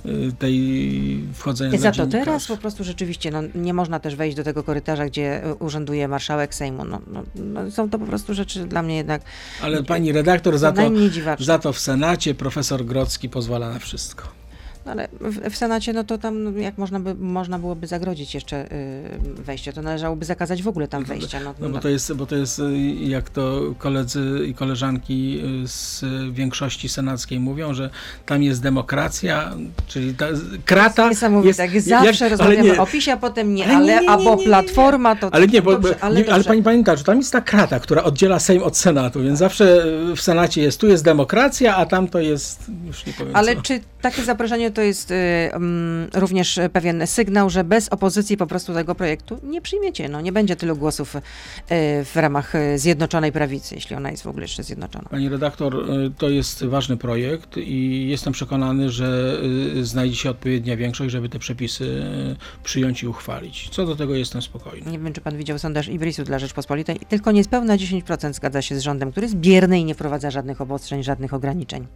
Speaker 3: y, tej wchodzenia
Speaker 2: Za to teraz po prostu rzeczywiście no, nie można też wejść do tego korytarza, gdzie y, urzęduje marszałek Sejmu. No, no, no, są to po prostu rzeczy dla mnie jednak...
Speaker 3: Ale pani redaktor, za to, za to w Senacie profesor Grodzki pozwala na wszystko.
Speaker 2: No ale w, w, Senacie, no to tam no, jak można, by, można byłoby zagrodzić jeszcze y, wejście, to należałoby zakazać w ogóle tam wejścia. No,
Speaker 3: no, bo, to jest, bo to jest, y, jak to koledzy i koleżanki y, z większości senackiej mówią, że tam jest demokracja, czyli ta krata...
Speaker 2: Niesamowite, jest, tak, zawsze jak, rozmawiamy nie, o PiSie, a potem nie, ale, ale nie, nie, albo Platforma to...
Speaker 3: Ale nie, bo, dobrze, ale, nie, ale pani pamięta, że tam jest ta krata, która oddziela Sejm od Senatu, więc zawsze w Senacie jest, tu jest demokracja, a tam to jest, już nie powiem
Speaker 2: Ale
Speaker 3: co.
Speaker 2: czy takie zaproszenie to jest y, um, również pewien sygnał, że bez opozycji po prostu tego projektu nie przyjmiecie. No, nie będzie tylu głosów y, w ramach y, Zjednoczonej Prawicy, jeśli ona jest w ogóle jeszcze zjednoczona.
Speaker 3: Pani redaktor, to jest ważny projekt i jestem przekonany, że znajdzie się odpowiednia większość, żeby te przepisy przyjąć i uchwalić. Co do tego jestem spokojny.
Speaker 2: Nie wiem, czy pan widział sondaż Ibrisu dla Rzeczpospolitej. Tylko niespełna 10% zgadza się z rządem, który jest bierny i nie wprowadza żadnych obostrzeń, żadnych ograniczeń.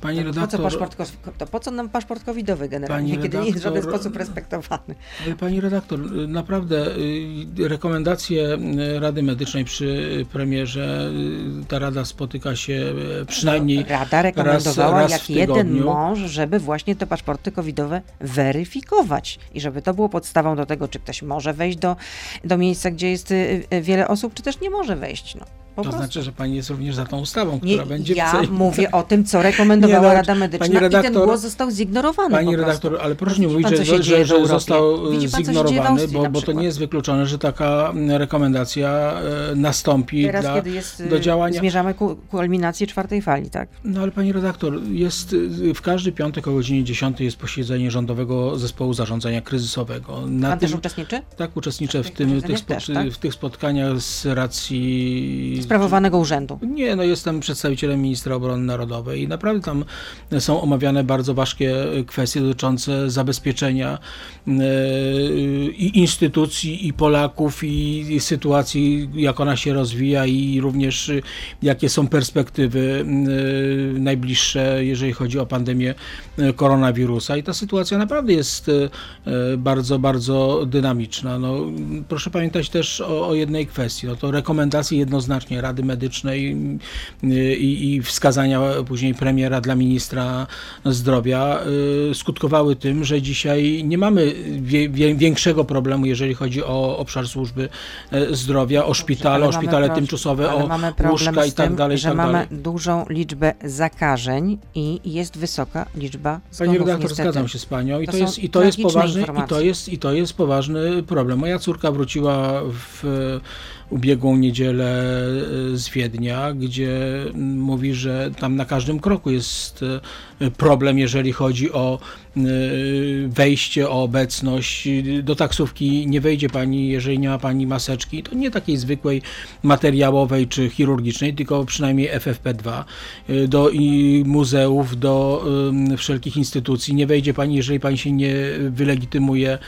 Speaker 3: Pani to, redaktor,
Speaker 2: po co, paszport, to po co nam paszport covidowy generalnie, kiedy redaktor, nie jest w żaden sposób respektowany?
Speaker 3: Pani redaktor, naprawdę y, rekomendacje y, Rady Medycznej przy premierze, y, ta rada spotyka się przynajmniej
Speaker 2: Rada rekomendowała raz, raz jak jeden mąż, żeby właśnie te paszporty covidowe weryfikować i żeby to było podstawą do tego, czy ktoś może wejść do, do miejsca, gdzie jest wiele osób, czy też nie może wejść. No. Po
Speaker 3: to
Speaker 2: prostu.
Speaker 3: znaczy, że pani jest również za tą ustawą,
Speaker 2: Nie,
Speaker 3: która będzie w
Speaker 2: ja
Speaker 3: Sejmie.
Speaker 2: mówię o tym, co rekomendowała
Speaker 3: Nie, no,
Speaker 2: Rada Medyczna
Speaker 3: pani
Speaker 2: i ten
Speaker 3: redaktor-
Speaker 2: głos został zignorowany
Speaker 3: Pani redaktor, ale proszę nie mówić,
Speaker 2: pan,
Speaker 3: że, że,
Speaker 2: w
Speaker 3: że został
Speaker 2: Widzi pan, w
Speaker 3: zignorowany, bo, bo to nie jest wykluczone, że taka mm, rekomendacja e, nastąpi
Speaker 2: Teraz,
Speaker 3: dla,
Speaker 2: kiedy jest,
Speaker 3: do działania.
Speaker 2: zmierzamy ku kulminacji czwartej fali, tak?
Speaker 3: No ale pani redaktor, jest w każdy piątek o godzinie 10 jest posiedzenie Rządowego Zespołu Zarządzania Kryzysowego. Na
Speaker 2: Pan
Speaker 3: tym,
Speaker 2: też uczestniczy?
Speaker 3: tak, uczestniczę w, tym, tych,
Speaker 2: też, tak?
Speaker 3: w tych spotkaniach z racji...
Speaker 2: Sprawowanego urzędu.
Speaker 3: Nie, no jestem przedstawicielem ministra obrony narodowej i naprawdę tam są omawiane bardzo ważkie kwestie dotyczące zabezpieczenia e, i instytucji, i Polaków, i, sytuacji, jak ona się rozwija, i również e, jakie są perspektywy e, najbliższe, jeżeli chodzi o pandemię e, koronawirusa. I ta sytuacja naprawdę jest e, bardzo, bardzo dynamiczna. No, proszę pamiętać też o, o jednej kwestii. No to rekomendacje jednoznacznie Rady Medycznej y, i, i wskazania później premiera dla ministra zdrowia y, skutkowały tym, że dzisiaj nie mamy wie, wie, większego problemu, jeżeli chodzi o obszar służby e, zdrowia, o szpitale,
Speaker 2: Ale
Speaker 3: o
Speaker 2: mamy
Speaker 3: szpitale tymczasowe, o
Speaker 2: mamy
Speaker 3: łóżka i tak dalej,
Speaker 2: że
Speaker 3: tak
Speaker 2: mamy
Speaker 3: dalej.
Speaker 2: dużą liczbę zakażeń i jest wysoka liczba
Speaker 3: Pani
Speaker 2: zgonów,
Speaker 3: redaktor,
Speaker 2: niestety.
Speaker 3: zgadzam się z panią i
Speaker 2: To
Speaker 3: to, jest, i to jest poważny i to jest, i to jest poważny problem. Moja córka wróciła w ubiegłą niedzielę e, z Wiednia, gdzie mówi, że tam na każdym kroku jest e, problem, jeżeli chodzi o wejście, o obecność. Do taksówki nie wejdzie pani, jeżeli nie ma pani maseczki. To nie takiej zwykłej materiałowej czy chirurgicznej, tylko przynajmniej FFP2. E, Do muzeów, do em, wszelkich instytucji nie wejdzie pani, jeżeli pani się nie wylegitymuje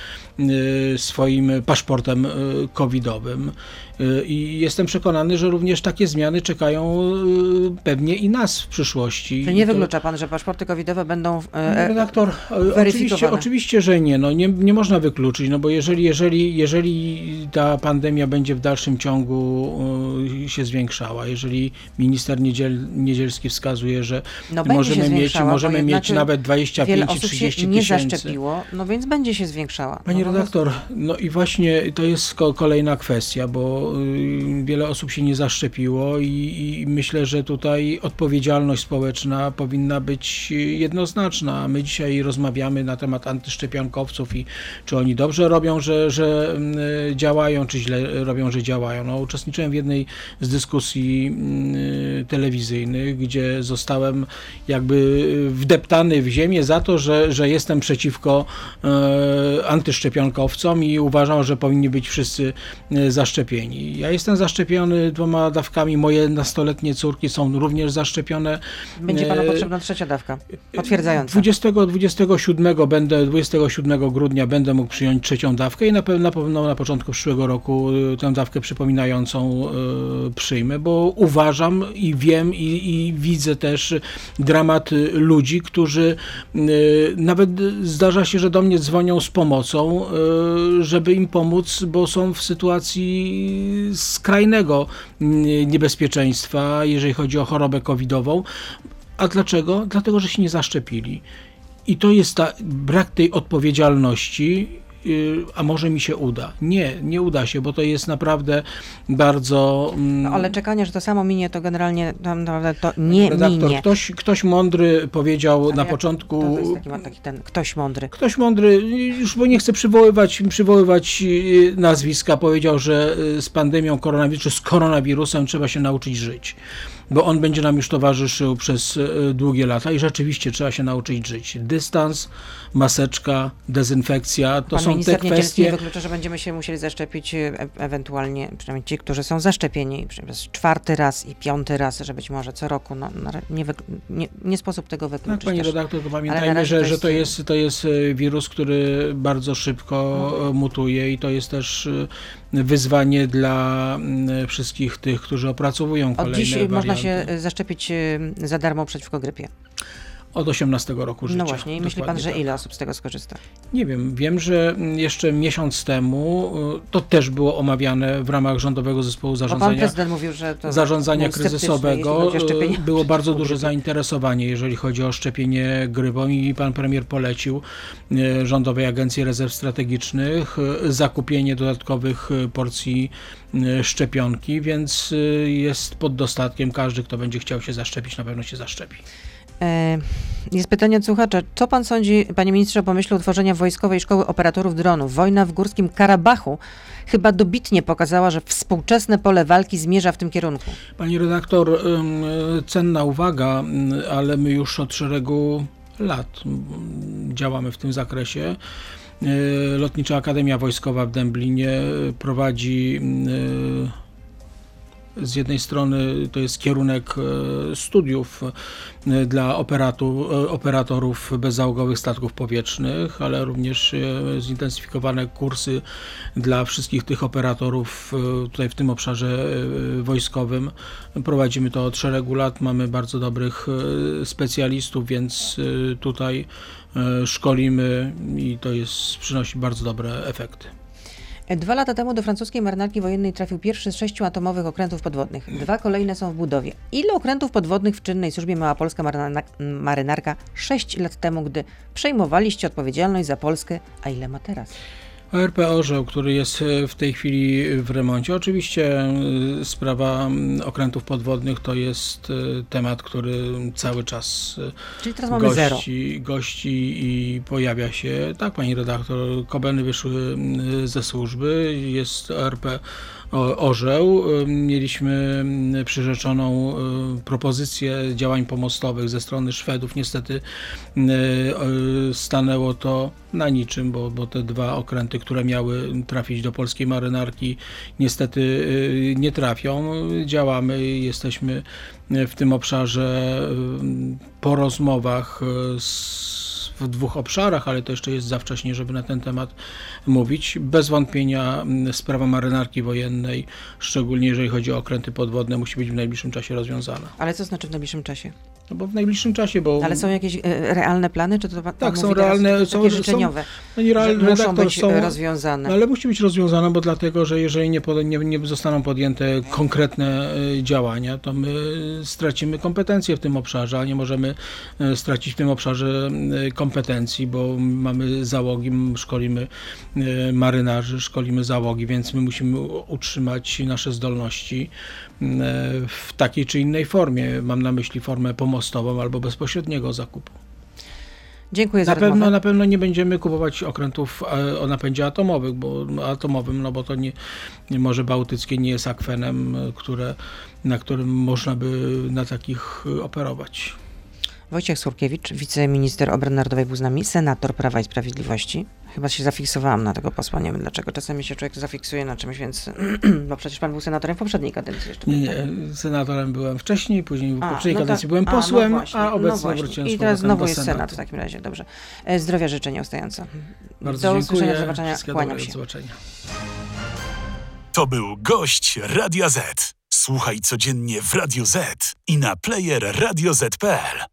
Speaker 3: swoim paszportem covidowym. I jestem przekonany, że również takie zmiany czekają pewnie i nas w przyszłości.
Speaker 2: Czyli nie
Speaker 3: to-
Speaker 2: wyklucza pan, że paszporty covidowe będą
Speaker 3: redaktor, e. oczywiście, oczywiście, że nie. No, nie. Nie można wykluczyć, no bo jeżeli, jeżeli, jeżeli ta pandemia będzie w dalszym ciągu e, się zwiększała, jeżeli minister Niedziel, Niedzielski wskazuje, że
Speaker 2: no
Speaker 3: możemy mieć, możemy mieć nawet
Speaker 2: wiele
Speaker 3: 25 czy
Speaker 2: osób
Speaker 3: 30
Speaker 2: się nie
Speaker 3: tysięcy.
Speaker 2: zaszczepiło, no więc będzie się zwiększała.
Speaker 3: Panie
Speaker 2: no, po
Speaker 3: redaktor, no i właśnie to jest ko- kolejna kwestia, bo y, wiele osób się nie zaszczepiło i, i myślę, że tutaj odpowiedzialność społeczna powinna być y, jednoznaczna. My dzisiaj rozmawiamy na temat antyszczepionkowców i czy oni dobrze robią, że, że y, działają, czy źle robią, że działają. No, uczestniczyłem w jednej z dyskusji y, telewizyjnych, gdzie zostałem jakby wdeptany w ziemię za to, że, że jestem przeciwko e, antyszczepionkowcom i uważam, że powinni być wszyscy e, zaszczepieni. Ja jestem zaszczepiony dwoma dawkami, moje nastoletnie córki są również zaszczepione.
Speaker 2: Będzie panu
Speaker 3: e,
Speaker 2: potrzebna trzecia dawka, potwierdzająca.
Speaker 3: 20, 27 będę, 27 grudnia będę mógł przyjąć trzecią dawkę i na pewno na, początku przyszłego roku y, tę dawkę przypominającą y, przyjmę, bo uważam i wiem i, i widzę też dramat ludzi, którzy y, nawet zdarza się, że do mnie dzwonią z pomocą, żeby im pomóc, bo są w sytuacji skrajnego niebezpieczeństwa, jeżeli chodzi o chorobę covidową. A dlaczego? Dlatego, że się nie zaszczepili. I to jest ta, brak tej odpowiedzialności, yy, a może mi się uda. Nie, nie uda się, bo to jest naprawdę bardzo. mm,
Speaker 2: No, ale czekanie, że to samo minie, to generalnie tam naprawdę to nie
Speaker 3: redaktor,
Speaker 2: minie.
Speaker 3: ktoś, ktoś mądry powiedział
Speaker 2: Ale
Speaker 3: na
Speaker 2: jak-
Speaker 3: początku.
Speaker 2: To, to jest taki, taki ten ktoś mądry.
Speaker 3: Ktoś mądry, już bo nie chcę przywoływać, przywoływać yy, nazwiska, powiedział, że yy, z pandemią koronawirusa, czy z koronawirusem trzeba się nauczyć żyć. Bo on będzie nam już towarzyszył przez yy, długie lata i rzeczywiście trzeba się nauczyć żyć. Dystans, maseczka, dezynfekcja to
Speaker 2: Pan
Speaker 3: są te
Speaker 2: Niedzielski nie
Speaker 3: kwestie.
Speaker 2: wyklucza, że będziemy się musieli zaszczepić e- ewentualnie, przynajmniej ci, którzy są zaszczepieni przez czwarty raz i piąty raz, że być może co roku. No, ra- nie, nie, nie sposób tego
Speaker 3: Tak,
Speaker 2: wykluczyć.
Speaker 3: panie
Speaker 2: też.
Speaker 3: redaktor, to pamiętajmy, że,
Speaker 2: to
Speaker 3: że
Speaker 2: jest-
Speaker 3: to jest, to jest e, wirus, który bardzo szybko
Speaker 2: Mhm.
Speaker 3: e, mutuje i to jest też e, wyzwanie dla mm, wszystkich tych, którzy opracowują
Speaker 2: Od
Speaker 3: kolejne
Speaker 2: dziś e, można się
Speaker 3: warianty.
Speaker 2: e, zaszczepić e, za darmo przeciwko grypie.
Speaker 3: Od 18 roku życia.
Speaker 2: No właśnie, i myśli pan, że
Speaker 3: tak.
Speaker 2: ile osób z tego skorzysta?
Speaker 3: Nie wiem, wiem, że jeszcze miesiąc temu y, to też było omawiane w ramach Rządowego Zespołu
Speaker 2: Bo pan
Speaker 3: Zarządzania,
Speaker 2: prezydent mówił, że to
Speaker 3: zarządzania kryzysowego. y, Było bardzo duże zainteresowanie, jeżeli chodzi o szczepienie grypą i pan premier polecił y, Rządowej Agencji Rezerw Strategicznych zakupienie dodatkowych porcji szczepionki, więc jest pod dostatkiem. Każdy, kto będzie chciał się zaszczepić, na pewno się zaszczepi.
Speaker 2: E, Jest pytanie od słuchacza. Co pan sądzi, panie ministrze, o pomyśle utworzenia wojskowej szkoły operatorów dronów? Wojna w górskim Karabachu chyba dobitnie pokazała, że współczesne pole walki zmierza w tym kierunku.
Speaker 3: Pani redaktor, ym, cenna uwaga, ym, ale my już od szeregu lat ym, działamy w tym zakresie. Y, Lotnicza Akademia Wojskowa w Dęblinie prowadzi y, z jednej strony to jest kierunek e, studiów e, dla operatu, e, operatorów bezzałogowych statków powietrznych, ale również zintensyfikowane kursy dla wszystkich tych operatorów tutaj w tym obszarze wojskowym. Prowadzimy to od szeregu lat, mamy bardzo dobrych specjalistów, więc tutaj szkolimy i to jest, przynosi bardzo dobre efekty.
Speaker 2: Dwa lata temu do francuskiej marynarki wojennej trafił pierwszy z sześciu atomowych okrętów podwodnych. Dwa kolejne są w budowie. Ile okrętów podwodnych w czynnej służbie miała polska maryna- marynarka sześć lat temu, gdy przejmowaliście odpowiedzialność za Polskę, a ile ma teraz?
Speaker 3: ORP Orzeł, który jest e, w tej chwili w remoncie. Oczywiście e, sprawa okrętów podwodnych to jest e, temat, który cały czas
Speaker 2: Czyli teraz mamy zero.
Speaker 3: gości, gości i pojawia się. Tak, pani redaktor, Kobeny wyszły ze służby, jest ORP Orzeł. Mieliśmy m, przyrzeczoną e, propozycję działań pomostowych ze strony Szwedów. Niestety m, e, stanęło to na niczym, bo, bo te dwa okręty, które miały trafić do polskiej marynarki, niestety y, nie trafią. Działamy, jesteśmy w tym obszarze y, po rozmowach y, z, w dwóch obszarach, ale to jeszcze jest za wcześnie, żeby na ten temat mówić. Bez wątpienia mm, sprawa marynarki wojennej, szczególnie jeżeli chodzi o okręty podwodne, musi być w najbliższym czasie rozwiązana.
Speaker 2: Ale co znaczy w najbliższym czasie?
Speaker 3: No bo w najbliższym czasie, bo
Speaker 2: Ale są jakieś e, realne plany, czy to pan
Speaker 3: Tak, są
Speaker 2: teraz
Speaker 3: realne,
Speaker 2: takie
Speaker 3: są- są-
Speaker 2: życzeniowe,
Speaker 3: no nie,
Speaker 2: że
Speaker 3: realny
Speaker 2: muszą
Speaker 3: redaktor
Speaker 2: być
Speaker 3: są,
Speaker 2: e, rozwiązane?
Speaker 3: No, ale musi być rozwiązana, bo dlatego, że jeżeli nie, pod, nie, nie zostaną podjęte konkretne e, działania, to my stracimy kompetencje w tym obszarze, a nie możemy e, stracić w tym obszarze e, kompetencji, bo mamy załogi, szkolimy e, marynarzy, szkolimy załogi, więc my musimy utrzymać nasze zdolności e, w takiej czy innej formie. Mam na myśli formę pomostową albo bezpośredniego zakupu.
Speaker 2: Dziękuję za
Speaker 3: Na pewno,
Speaker 2: rozmowę.
Speaker 3: na pewno nie będziemy kupować okrętów o napędzie atomowych, bo, atomowym, no bo to nie, Morze Bałtyckie nie jest akwenem, które, na którym można by na takich e, operować.
Speaker 2: Wojciech Surkiewicz, wiceminister obrony narodowej był z nami, senator Prawa i Sprawiedliwości. Chyba się zafiksowałam na tego posła, nie wiem dlaczego. Czasami się człowiek zafiksuje na czymś, więc... bo przecież pan był senatorem w poprzedniej kadencji jeszcze.
Speaker 3: Nie, nie, senatorem byłem wcześniej, później w
Speaker 2: A,
Speaker 3: poprzedniej
Speaker 2: no
Speaker 3: kadencji byłem
Speaker 2: A, no
Speaker 3: posłem, a
Speaker 2: no
Speaker 3: obecnie
Speaker 2: właśnie.
Speaker 3: wróciłem z
Speaker 2: I teraz znowu jest senat w takim razie, dobrze. E, Zdrowia życzę nieustająco.
Speaker 3: Bardzo
Speaker 2: do
Speaker 3: dziękuję.
Speaker 2: usłyszenia, do zobaczenia, kłaniam się.
Speaker 3: Do zobaczenia.
Speaker 1: To był gość Radia Z. Słuchaj codziennie w Radio Z i na player radioz.pl.